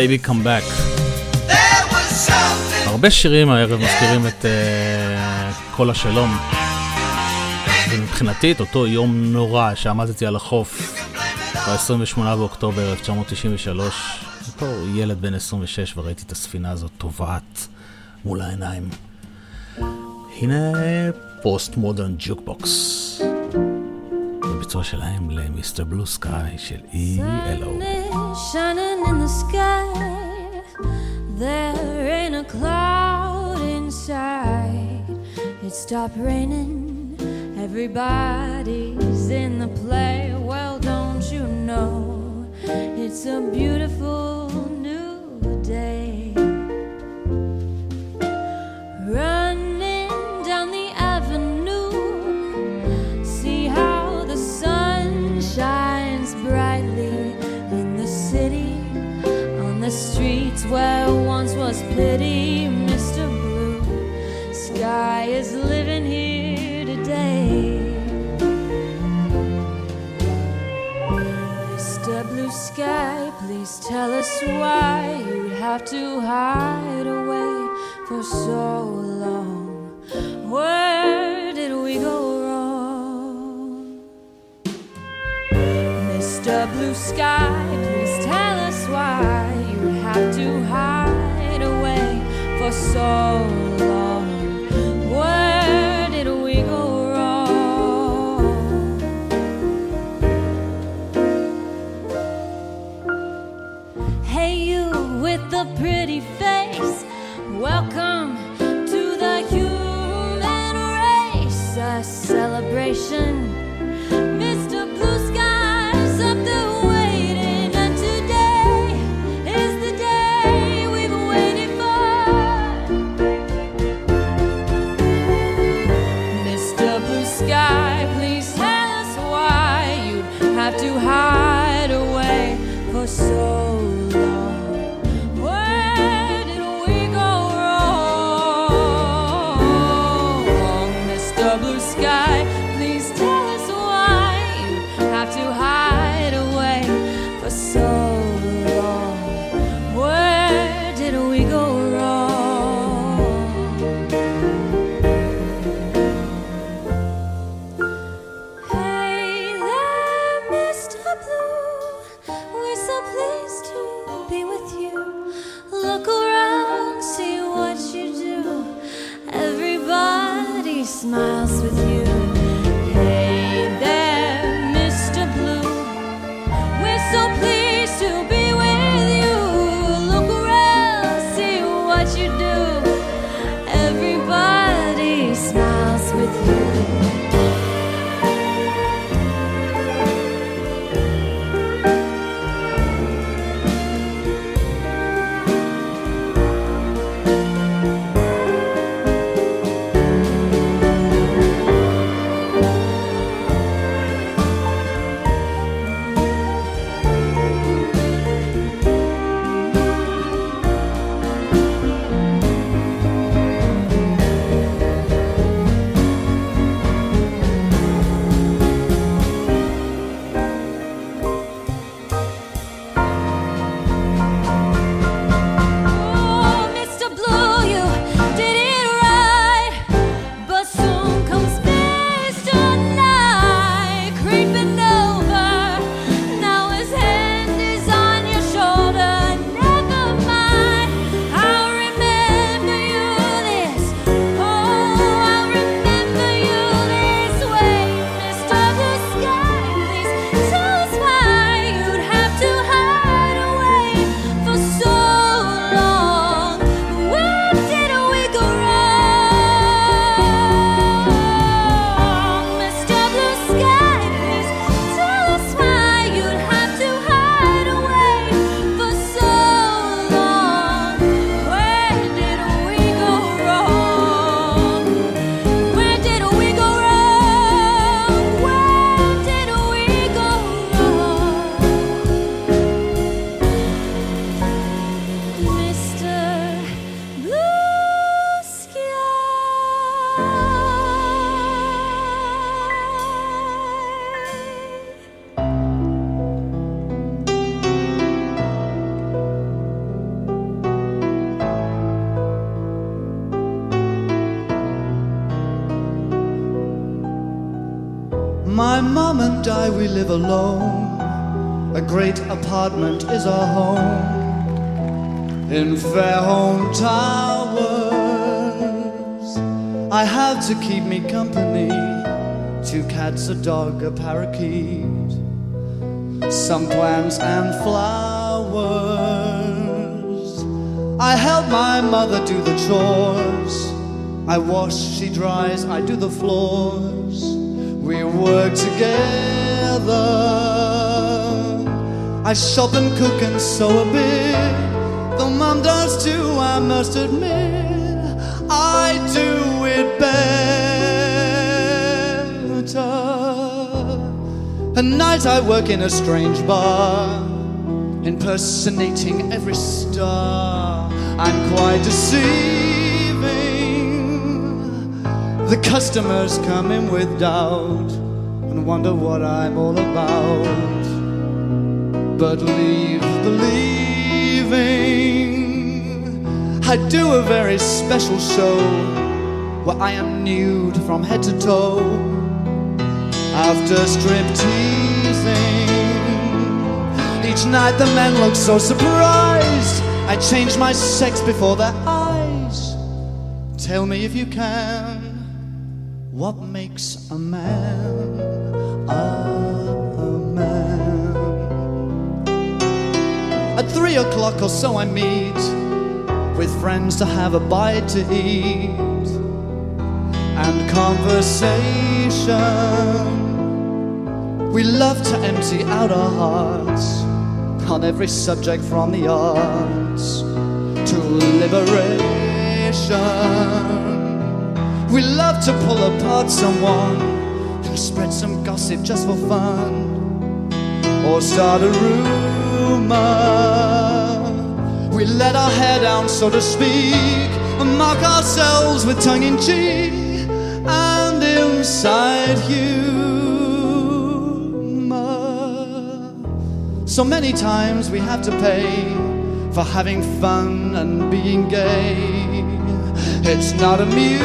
Speaker 3: בייבי
Speaker 7: קאם בק.
Speaker 3: הרבה שירים הערב מזכירים את uh, כל השלום. ומבחינתי את אותו יום נורא שעמדתי על החוף ב-28 באוקטובר 1993, אותו ילד בן 26 וראיתי את הספינה הזאת טובעת מול העיניים. הנה פוסט מודרן ג'וקבוקס. בביצוע שלהם למיסטר בלו סקאי של
Speaker 11: אי אלו. cloud inside. It stopped raining, everybody's in the play. Well, don't you know? It's a beautiful to
Speaker 13: keep me company. Two cats, a dog, a parakeet, some plants and flowers. I help my mother do the chores. I wash, she dries, I do the floors. We work together. I shop and cook and sew a bit. Though mom does too, I must admit, I do it better. At night I work in a strange bar, impersonating every star. I'm quite deceiving. The customers come in with doubt and wonder what I'm all about. But leave believing. I do a very special show where I am nude from head to toe after strip teasing. Each night the men look so surprised. I change my sex before their eyes. Tell me if you can, what makes a man a man? At three o'clock or so, I meet with friends to have a bite to eat and conversation. We love to empty out our hearts on every subject from the arts to liberation. We love to pull apart someone and spread some gossip just for fun or start a rumor. We let our hair down, so to speak, and mock ourselves with tongue in cheek and inside humor. So many times we have to pay for having fun and being gay. It's not amusing.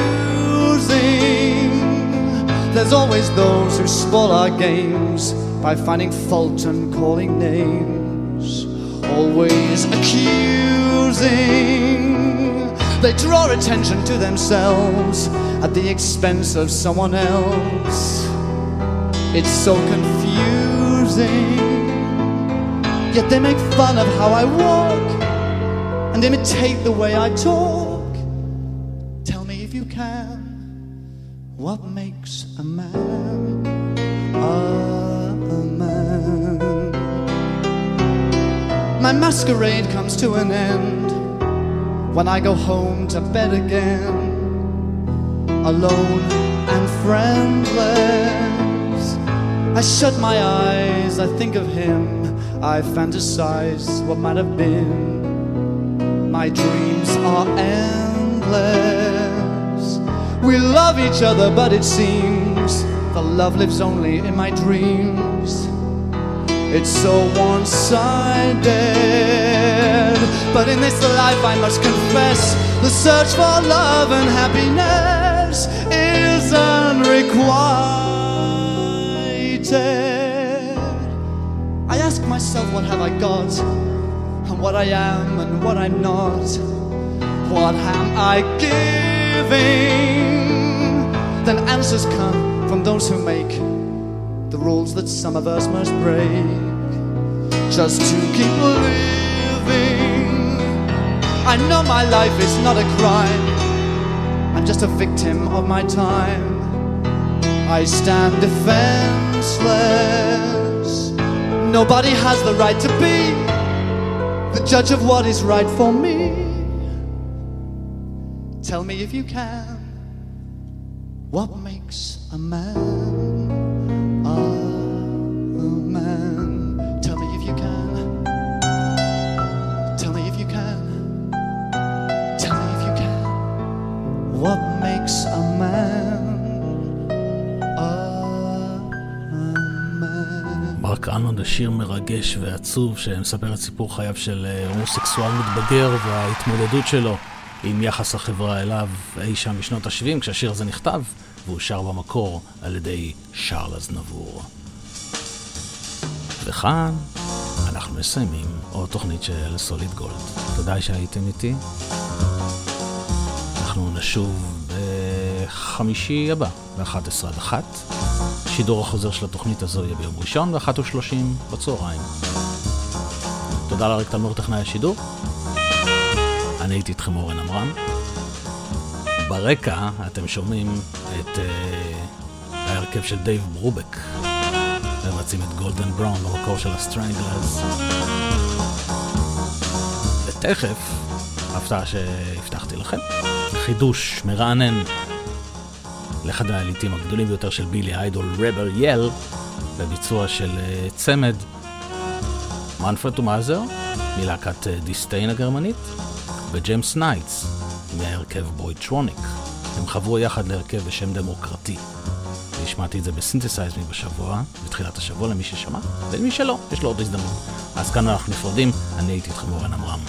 Speaker 13: There's always those who spoil our games by finding fault and calling names. Always accusing. They draw attention to themselves at the expense of someone else. It's so confusing. Yet they make fun of how I walk and imitate the way I talk. Tell me if you can, what makes a man a man? My masquerade comes to an end when I go home to bed again, alone and friendless. I shut my eyes, I think of him, I fantasize what might have been. My dreams are endless. We love each other, but it seems the love lives only in my dreams. It's so one sided. But in this life, I must confess, the search for love and happiness is unrequited. Myself, what have I got? And what I am and what I'm not. What am I giving? Then answers come from those who make the rules that some of us must break just to keep living. I know my life is not a crime, I'm just a victim of my time. I stand defenseless. Nobody has the right to be the judge of what is right for me. Tell me if you can, what makes a man
Speaker 3: שיר מרגש ועצוב שמספר את סיפור חייו של אה, הומוסקסואל מתבגר וההתמודדות שלו עם יחס החברה אליו אי שם בשנות ה-70 כשהשיר הזה נכתב. והוא שר במקור על ידי שרל אזנבור. וכאן אנחנו מסיימים עוד תוכנית של סוליד גולד. תודה שהייתם איתי. אנחנו נשוב בחמישי הבא, ב-11 עד 1. השידור החוזר של התוכנית הזו יהיה ביום ראשון, ב-13 בצהריים. תודה לאריק תלמור טכנאי השידור. אני הייתי איתכם אורן עמרם. ברקע אתם שומעים את uh, ההרכב של דייב ברובק. מבצעים את גולדן בראון במקור של הסטרנגלרס. ותכף, הפתעה שהבטחתי לכם, חידוש מרענן לאחד העליתים הגדולים ביותר של בילי איידול, רבר יל, בביצוע של uh, צמד מנפרד ומאזר, מלהקת uh, דיסטיין הגרמנית, וג'יימס נייטס, מהרכב בויטרוניק. הם חברו יחד להרכב בשם דמוקרטי. והשמעתי את זה בסינתסייזמי בשבוע, בתחילת השבוע למי ששמע, ולמי שלא, יש לו עוד הזדמנות. אז כאן אנחנו נפרדים, אני הייתי איתכם אורן עמרם,